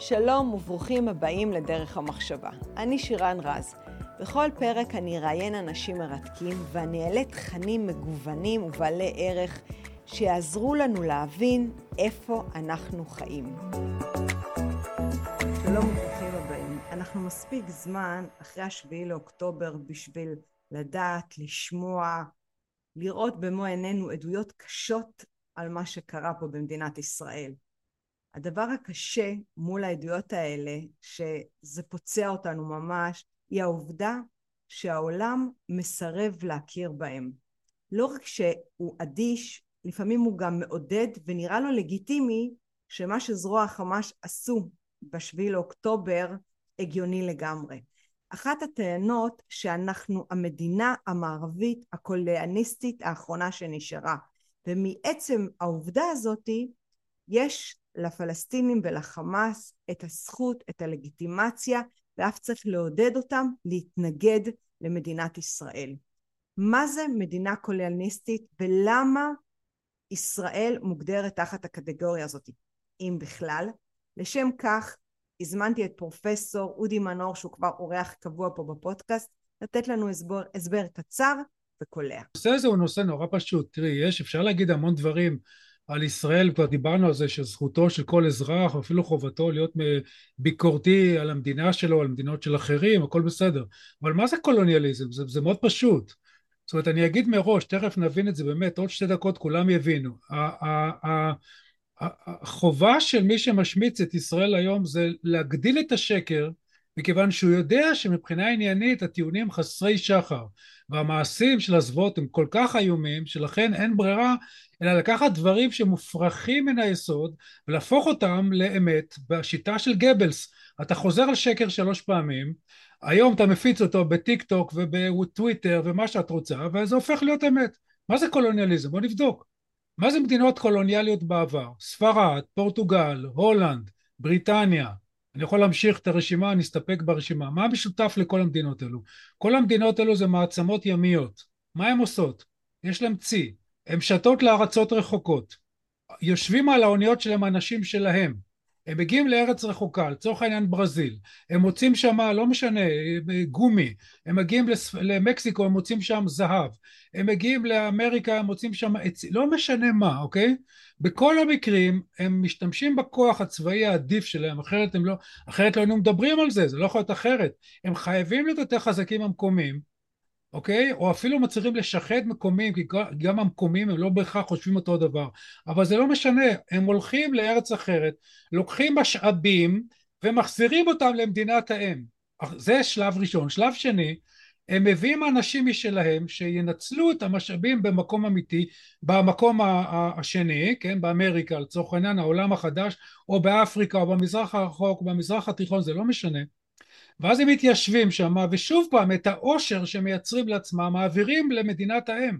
שלום וברוכים הבאים לדרך המחשבה. אני שירן רז. בכל פרק אני אראיין אנשים מרתקים ואני אעלה תכנים מגוונים ובעלי ערך שיעזרו לנו להבין איפה אנחנו חיים. שלום וברוכים הבאים. אנחנו מספיק זמן אחרי השביעי לאוקטובר בשביל לדעת, לשמוע, לראות במו עינינו עדויות קשות על מה שקרה פה במדינת ישראל. הדבר הקשה מול העדויות האלה, שזה פוצע אותנו ממש, היא העובדה שהעולם מסרב להכיר בהם. לא רק שהוא אדיש, לפעמים הוא גם מעודד ונראה לו לגיטימי שמה שזרוע החמאס עשו בשביעי לאוקטובר הגיוני לגמרי. אחת הטענות שאנחנו המדינה המערבית הקולאניסטית האחרונה שנשארה ומעצם העובדה הזאתי יש לפלסטינים ולחמאס את הזכות, את הלגיטימציה ואף צריך לעודד אותם להתנגד למדינת ישראל. מה זה מדינה קולוניאליסטית ולמה ישראל מוגדרת תחת הקטגוריה הזאת, אם בכלל? לשם כך הזמנתי את פרופסור אודי מנור שהוא כבר אורח קבוע פה בפודקאסט לתת לנו הסבר, הסבר קצר וקולע. הנושא הזה הוא נושא נורא פשוט, תראי, יש, אפשר להגיד המון דברים על ישראל, כבר דיברנו על זה שזכותו של כל אזרח, אפילו חובתו להיות ביקורתי על המדינה שלו, על מדינות של אחרים, הכל בסדר. אבל מה זה קולוניאליזם? זה, זה מאוד פשוט. זאת אומרת, אני אגיד מראש, תכף נבין את זה באמת, עוד שתי דקות כולם יבינו. החובה של מי שמשמיץ את ישראל היום זה להגדיל את השקר מכיוון שהוא יודע שמבחינה עניינית הטיעונים חסרי שחר והמעשים של הזוועות הם כל כך איומים שלכן אין ברירה אלא לקחת דברים שמופרכים מן היסוד ולהפוך אותם לאמת בשיטה של גבלס אתה חוזר על שקר שלוש פעמים היום אתה מפיץ אותו בטיק טוק ובטוויטר ומה שאת רוצה וזה הופך להיות אמת מה זה קולוניאליזם? בוא נבדוק מה זה מדינות קולוניאליות בעבר? ספרד, פורטוגל, הולנד, בריטניה אני יכול להמשיך את הרשימה, אני אסתפק ברשימה. מה משותף לכל המדינות האלו? כל המדינות האלו זה מעצמות ימיות. מה הן עושות? יש להן צי. הן שתות לארצות רחוקות. יושבים על האוניות שלהם אנשים שלהם. הם מגיעים לארץ רחוקה, לצורך העניין ברזיל, הם מוצאים שם, לא משנה, גומי, הם מגיעים למקסיקו, הם מוצאים שם זהב, הם מגיעים לאמריקה, הם מוצאים שם עצים, לא משנה מה, אוקיי? בכל המקרים הם משתמשים בכוח הצבאי העדיף שלהם, אחרת הם לא, אחרת לא היינו מדברים על זה, זה לא יכול להיות אחרת. הם חייבים להיות יותר חזקים המקומיים, אוקיי? או אפילו מצליחים לשחד מקומיים, כי גם המקומיים הם לא בהכרח חושבים אותו דבר. אבל זה לא משנה, הם הולכים לארץ אחרת, לוקחים משאבים ומחזירים אותם למדינת האם. זה שלב ראשון. שלב שני, הם מביאים אנשים משלהם שינצלו את המשאבים במקום אמיתי, במקום השני, כן, באמריקה לצורך העניין, העולם החדש, או באפריקה, או במזרח הרחוק, במזרח התיכון, זה לא משנה. ואז הם מתיישבים שם, ושוב פעם, את העושר שמייצרים לעצמם, מעבירים למדינת האם.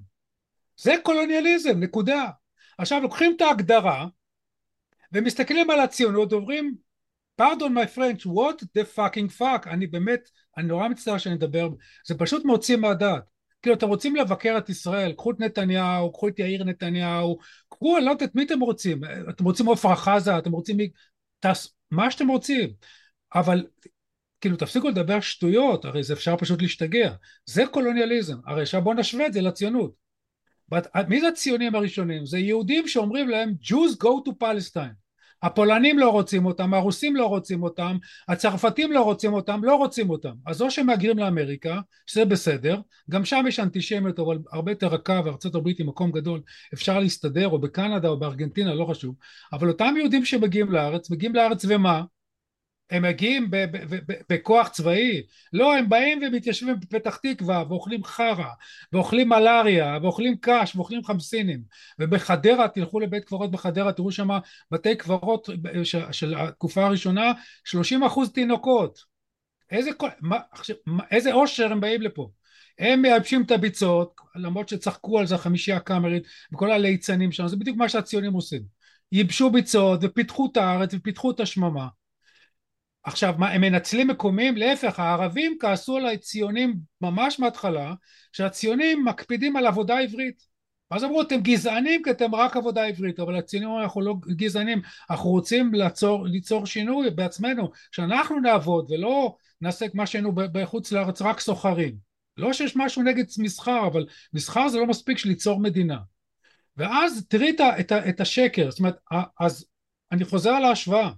זה קולוניאליזם, נקודה. עכשיו לוקחים את ההגדרה, ומסתכלים על הציונות, ואומרים, פרדון מי פרנץ', what the fucking fuck, אני באמת, אני נורא מצטער שאני מדבר, זה פשוט מוציא מהדעת. כאילו אתם רוצים לבקר את ישראל, קחו את נתניהו, קחו את יאיר נתניהו, קחו, אני לא יודעת את מי אתם רוצים, אתם רוצים עפרה חזה, אתם רוצים מי, תס, מה שאתם רוצים, אבל כאילו תפסיקו לדבר שטויות, הרי זה אפשר פשוט להשתגע, זה קולוניאליזם, הרי עכשיו בואו נשווה את זה לציונות. מי זה הציונים הראשונים? זה יהודים שאומרים להם Jews go to Palestine הפולנים לא רוצים אותם, הרוסים לא רוצים אותם, הצרפתים לא רוצים אותם, לא רוצים אותם. אז או שמהגרים לאמריקה, שזה בסדר, גם שם יש אנטישמיות אבל הרבה יותר רכה וארצות הברית היא מקום גדול, אפשר להסתדר, או בקנדה או בארגנטינה, לא חשוב. אבל אותם יהודים שמגיעים לארץ, מגיעים לארץ ומה? הם מגיעים בכוח צבאי, לא הם באים ומתיישבים בפתח תקווה ואוכלים חרא ואוכלים מלאריה ואוכלים קש ואוכלים חמסינים. ובחדרה תלכו לבית קברות בחדרה תראו שם בתי קברות של התקופה הראשונה 30 אחוז תינוקות. איזה, מה, איזה עושר הם באים לפה? הם מייבשים את הביצות למרות שצחקו על זה החמישייה הקאמרית וכל הליצנים שם זה בדיוק מה שהציונים עושים. ייבשו ביצות ופיתחו את הארץ ופיתחו את השממה עכשיו מה הם מנצלים מקומיים? להפך הערבים כעסו על הציונים ממש מההתחלה שהציונים מקפידים על עבודה עברית. ואז אמרו אתם גזענים כי אתם רק עבודה עברית. אבל הציונים אמרו אנחנו לא גזענים אנחנו רוצים לעצור, ליצור שינוי בעצמנו שאנחנו נעבוד ולא נעשה מה שהיינו בחוץ לארץ רק סוחרים. לא שיש משהו נגד מסחר אבל מסחר זה לא מספיק של ליצור מדינה. ואז תראי את, את, את השקר. זאת אומרת אז אני חוזר על ההשוואה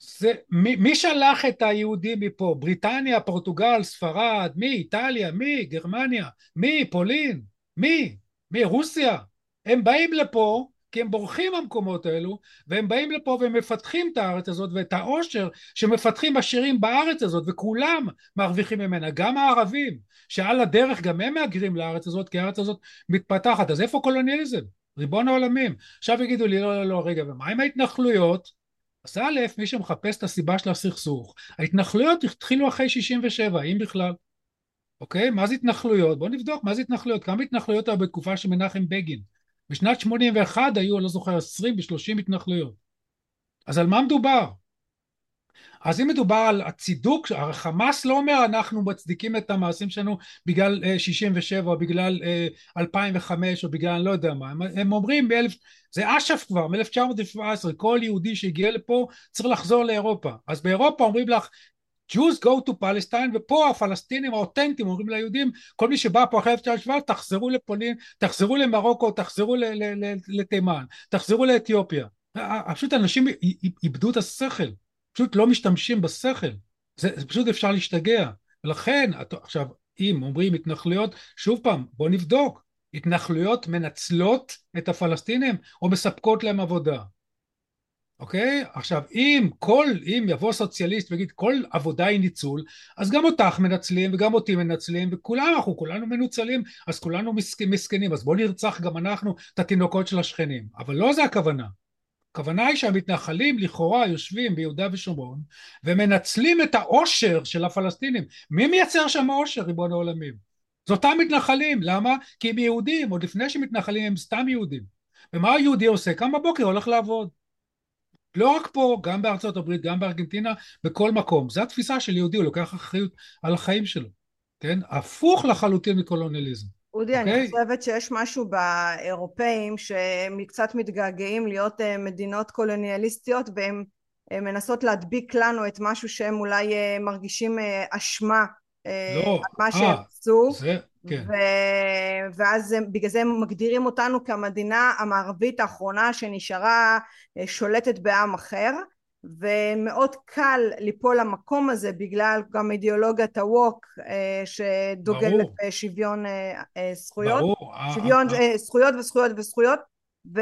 זה, מי, מי שלח את היהודים מפה? בריטניה, פורטוגל, ספרד, מי? איטליה, מי? גרמניה, מי? פולין, מי? מי? רוסיה. הם באים לפה כי הם בורחים מהמקומות האלו והם באים לפה ומפתחים את הארץ הזאת ואת העושר שמפתחים עשירים בארץ הזאת וכולם מרוויחים ממנה גם הערבים שעל הדרך גם הם מהגרים לארץ הזאת כי הארץ הזאת מתפתחת אז איפה קולוניאליזם? ריבון העולמים עכשיו יגידו לי לא לא לא רגע ומה עם ההתנחלויות? אז א', מי שמחפש את הסיבה של הסכסוך, ההתנחלויות התחילו אחרי 67, אם בכלל. אוקיי? מה זה התנחלויות? בואו נבדוק מה זה התנחלויות. כמה התנחלויות היו בתקופה של מנחם בגין? בשנת 81 היו, אני לא זוכר, 20 ו-30 התנחלויות. אז על מה מדובר? אז אם מדובר על הצידוק, החמאס לא אומר אנחנו מצדיקים את המעשים שלנו בגלל 67 אה, או בגלל 2005 אה, או בגלל אני לא יודע מה, הם, הם אומרים באלף, זה אש"ף כבר מ-1917, כל יהודי שהגיע לפה צריך לחזור לאירופה, אז באירופה אומרים לך Jews go to Palestine ופה הפלסטינים האותנטיים אומרים ליהודים כל מי שבא פה אחרי 1917 תחזרו לפולין, תחזרו למרוקו, תחזרו לתימן, תחזרו לאתיופיה. פשוט אנשים איבדו את השכל פשוט לא משתמשים בשכל, זה, זה פשוט אפשר להשתגע. ולכן, עכשיו, אם אומרים התנחלויות, שוב פעם, בואו נבדוק, התנחלויות מנצלות את הפלסטינים או מספקות להם עבודה? אוקיי? עכשיו, אם כל, אם יבוא סוציאליסט ויגיד כל עבודה היא ניצול, אז גם אותך מנצלים וגם אותי מנצלים וכולנו, אנחנו כולנו מנוצלים, אז כולנו מסכנים, אז בואו נרצח גם אנחנו את התינוקות של השכנים. אבל לא זה הכוונה. הכוונה היא שהמתנחלים לכאורה יושבים ביהודה ושומרון ומנצלים את העושר של הפלסטינים. מי מייצר שם עושר, ריבון העולמים? זה אותם מתנחלים. למה? כי הם יהודים, עוד לפני שמתנחלים הם סתם יהודים. ומה היהודי עושה? קם בבוקר, הולך לעבוד. לא רק פה, גם בארצות הברית, גם בארגנטינה, בכל מקום. זו התפיסה של יהודי, הוא לוקח אחריות על החיים שלו. כן? הפוך לחלוטין מקולוניאליזם. אודי, okay. אני אוקיי? חושבת שיש משהו באירופאים שהם קצת מתגעגעים להיות אה, מדינות קולוניאליסטיות והם אה, מנסות להדביק לנו את משהו שהם אולי אה, מרגישים אשמה לא, על מה שהם עשו. כן. ו... ואז בגלל זה הם מגדירים אותנו כמדינה המערבית האחרונה שנשארה שולטת בעם אחר. ומאוד קל ליפול למקום הזה בגלל גם אידיאולוגיית הווק אה, שדוגלת בשוויון אה, אה, זכויות, ברור. שוויון זכויות וזכויות וזכויות. ו,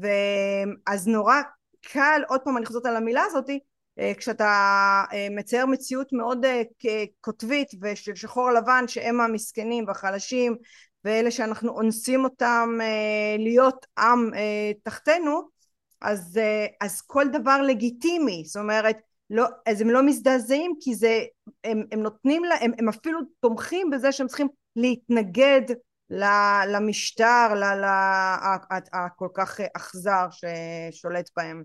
ואז נורא קל, עוד פעם אני חוזרת על המילה הזאתי, כשאתה מצייר מציאות מאוד קוטבית ושל שחור לבן שהם המסכנים והחלשים ואלה שאנחנו אונסים אותם להיות עם תחתנו אז, אה, אז כל דבר לגיטימי, זאת אומרת, לא, אז הם לא מזדעזעים כי זה, הם, הם נותנים לה, הם, הם אפילו תומכים בזה שהם צריכים להתנגד למשטר, הכל כך אכזר ששולט בהם.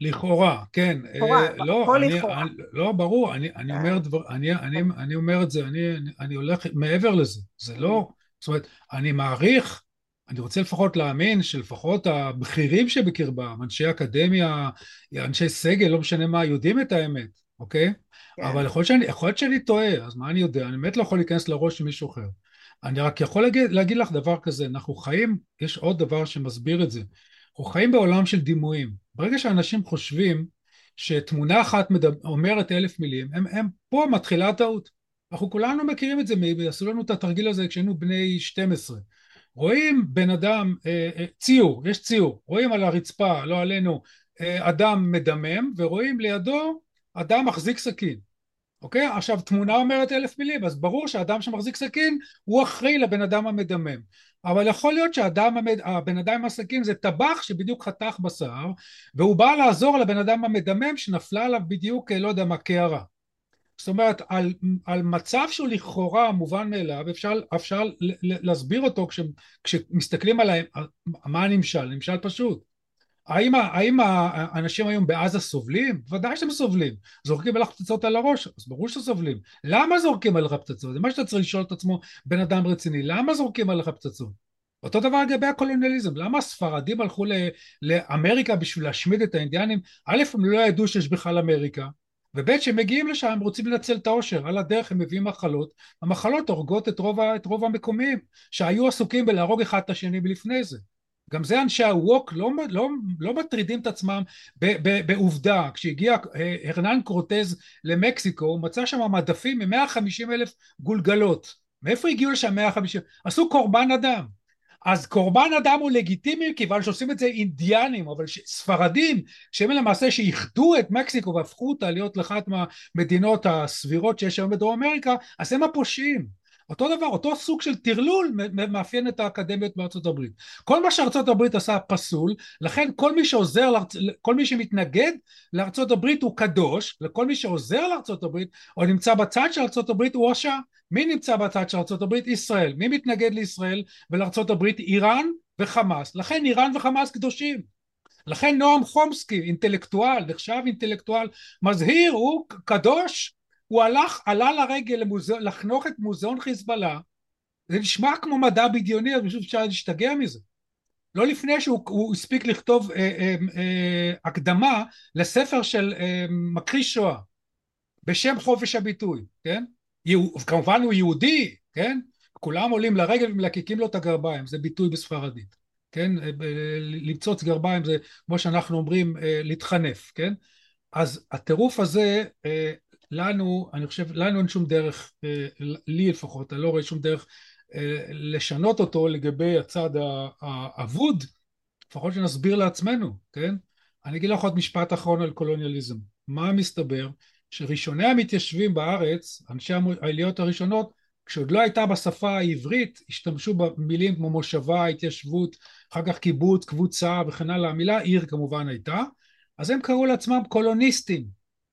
לכאורה, כן. לכאורה, אה, לא, הכל לכאורה. לא, ברור, אני, אני, אה. אומר דבר, אני, אני, אני אומר את זה, אני, אני הולך מעבר לזה, זה לא, זאת אומרת, אני מעריך אני רוצה לפחות להאמין שלפחות הבכירים שבקרבם, אנשי אקדמיה, אנשי סגל, לא משנה מה, יודעים את האמת, אוקיי? כן. אבל יכול להיות, שאני, יכול להיות שאני טועה, אז מה אני יודע? אני באמת לא יכול להיכנס לראש של מישהו אחר. אני רק יכול להגיד, להגיד לך דבר כזה, אנחנו חיים, יש עוד דבר שמסביר את זה, אנחנו חיים בעולם של דימויים. ברגע שאנשים חושבים שתמונה אחת מדבר, אומרת אלף מילים, הם, הם פה מתחילה הטעות. אנחנו כולנו מכירים את זה, עשו לנו את התרגיל הזה כשהיינו בני 12. רואים בן אדם, אה, אה, ציור, יש ציור, רואים על הרצפה, לא עלינו, אה, אדם מדמם, ורואים לידו אדם מחזיק סכין. אוקיי? עכשיו תמונה אומרת אלף מילים, אז ברור שהאדם שמחזיק סכין הוא אחראי לבן אדם המדמם. אבל יכול להיות שהאדם. הבן אדם עם הסכין זה טבח שבדיוק חתך בשר, והוא בא לעזור לבן אדם המדמם שנפלה עליו בדיוק, לא יודע מה, קערה. זאת אומרת, על, על מצב שהוא לכאורה מובן מאליו, אפשר, אפשר להסביר אותו כש, כשמסתכלים על מה הנמשל, נמשל פשוט. האם, האם האנשים היום בעזה סובלים? ודאי שהם סובלים. זורקים עליך פצצות על הראש, אז ברור שסובלים. למה זורקים עליך פצצות? זה מה שאתה צריך לשאול את עצמו בן אדם רציני. למה זורקים עליך פצצות? אותו דבר לגבי הקולוניאליזם, למה הספרדים הלכו לאמריקה בשביל להשמיד את האינדיאנים? א', הם לא ידעו שיש בכלל אמריקה, וב' כשהם מגיעים לשם הם רוצים לנצל את העושר, על הדרך הם מביאים מחלות, המחלות הורגות את רוב, את רוב המקומיים שהיו עסוקים בלהרוג אחד את השני מלפני זה. גם זה אנשי הווק לא, לא, לא מטרידים את עצמם בעובדה, כשהגיע אה, הרנן קרוטז למקסיקו הוא מצא שם מדפים עם 150 אלף גולגלות, מאיפה הגיעו לשם 150? עשו קורבן אדם אז קורבן אדם הוא לגיטימי כיוון שעושים את זה אינדיאנים, אבל ספרדים, שהם למעשה שאיחדו את מקסיקו והפכו אותה להיות לאחת מהמדינות הסבירות שיש היום בדרום אמריקה, אז הם הפושעים. אותו דבר, אותו סוג של טרלול מאפיין את האקדמיות בארצות הברית. כל מה שארצות הברית עשה פסול, לכן כל מי שעוזר, כל מי שמתנגד לארצות הברית הוא קדוש, וכל מי שעוזר לארצות הברית או נמצא בצד של ארצות הברית הוא רשע. מי נמצא בצד של הברית? ישראל. מי מתנגד לישראל ולארצות הברית? איראן וחמאס. לכן איראן וחמאס קדושים. לכן נועם חומסקי, אינטלקטואל, נחשב אינטלקטואל מזהיר, הוא קדוש, הוא הלך, עלה לרגל למוזיאון, לחנוך את מוזיאון חיזבאללה, זה נשמע כמו מדע בדיוני, אז פשוט אפשר להשתגע מזה. לא לפני שהוא הספיק לכתוב אה, אה, אה, הקדמה לספר של אה, מכחיש שואה, בשם חופש הביטוי, כן? כמובן הוא יהודי, כן? כולם עולים לרגל ומלקקים לו את הגרביים, זה ביטוי בספרדית, כן? אה, למצוץ גרביים זה, כמו שאנחנו אומרים, אה, להתחנף, כן? אז הטירוף הזה אה, לנו, אני חושב, לנו אין שום דרך, אה, לי לפחות, אני לא רואה שום דרך אה, לשנות אותו לגבי הצד האבוד, לפחות שנסביר לעצמנו, כן? אני אגיד לך עוד משפט אחרון על קולוניאליזם. מה מסתבר? שראשוני המתיישבים בארץ, אנשי העליות הראשונות, כשעוד לא הייתה בשפה העברית, השתמשו במילים כמו מושבה, התיישבות, אחר כך קיבוץ, קבוצה וכן הלאה, המילה עיר כמובן הייתה, אז הם קראו לעצמם קולוניסטים,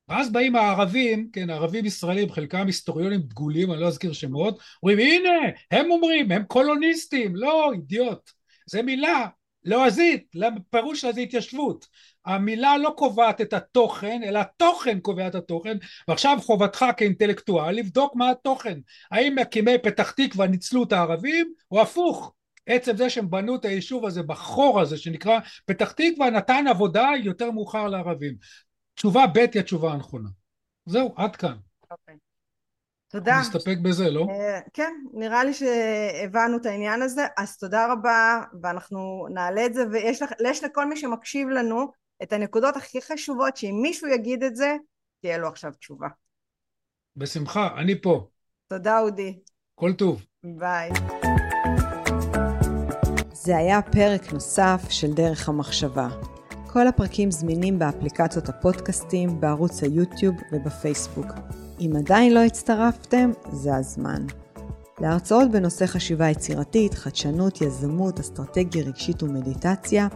ואז באים הערבים, כן, ערבים ישראלים, חלקם היסטוריונים דגולים, אני לא אזכיר שמות, אומרים הנה, הם אומרים, הם קולוניסטים, לא, אידיוט. זה מילה לועזית, לפירוש שלה זה התיישבות. המילה לא קובעת את התוכן, אלא התוכן קובע את התוכן, ועכשיו חובתך כאינטלקטואל לבדוק מה התוכן. האם מקימי פתח תקווה ניצלו את הערבים, או הפוך. עצם זה שהם בנו את היישוב הזה בחור הזה שנקרא פתח תקווה נתן עבודה יותר מאוחר לערבים. תשובה ב' היא התשובה הנכונה. זהו, עד כאן. אוקיי. תודה. נסתפק בזה, לא? Uh, כן, נראה לי שהבנו את העניין הזה, אז תודה רבה, ואנחנו נעלה את זה, ויש לך, לכל מי שמקשיב לנו את הנקודות הכי חשובות, שאם מישהו יגיד את זה, תהיה לו עכשיו תשובה. בשמחה, אני פה. תודה, אודי. כל טוב. ביי. זה היה פרק נוסף של דרך המחשבה. כל הפרקים זמינים באפליקציות הפודקאסטים, בערוץ היוטיוב ובפייסבוק. אם עדיין לא הצטרפתם, זה הזמן. להרצאות בנושא חשיבה יצירתית, חדשנות, יזמות, אסטרטגיה רגשית ומדיטציה,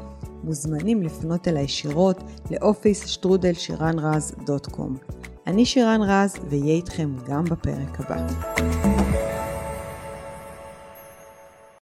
מוזמנים לפנות אל הישירות לאופיס שטרודל שירן רז דוט קום. אני שירן רז, ואהיה איתכם גם בפרק הבא.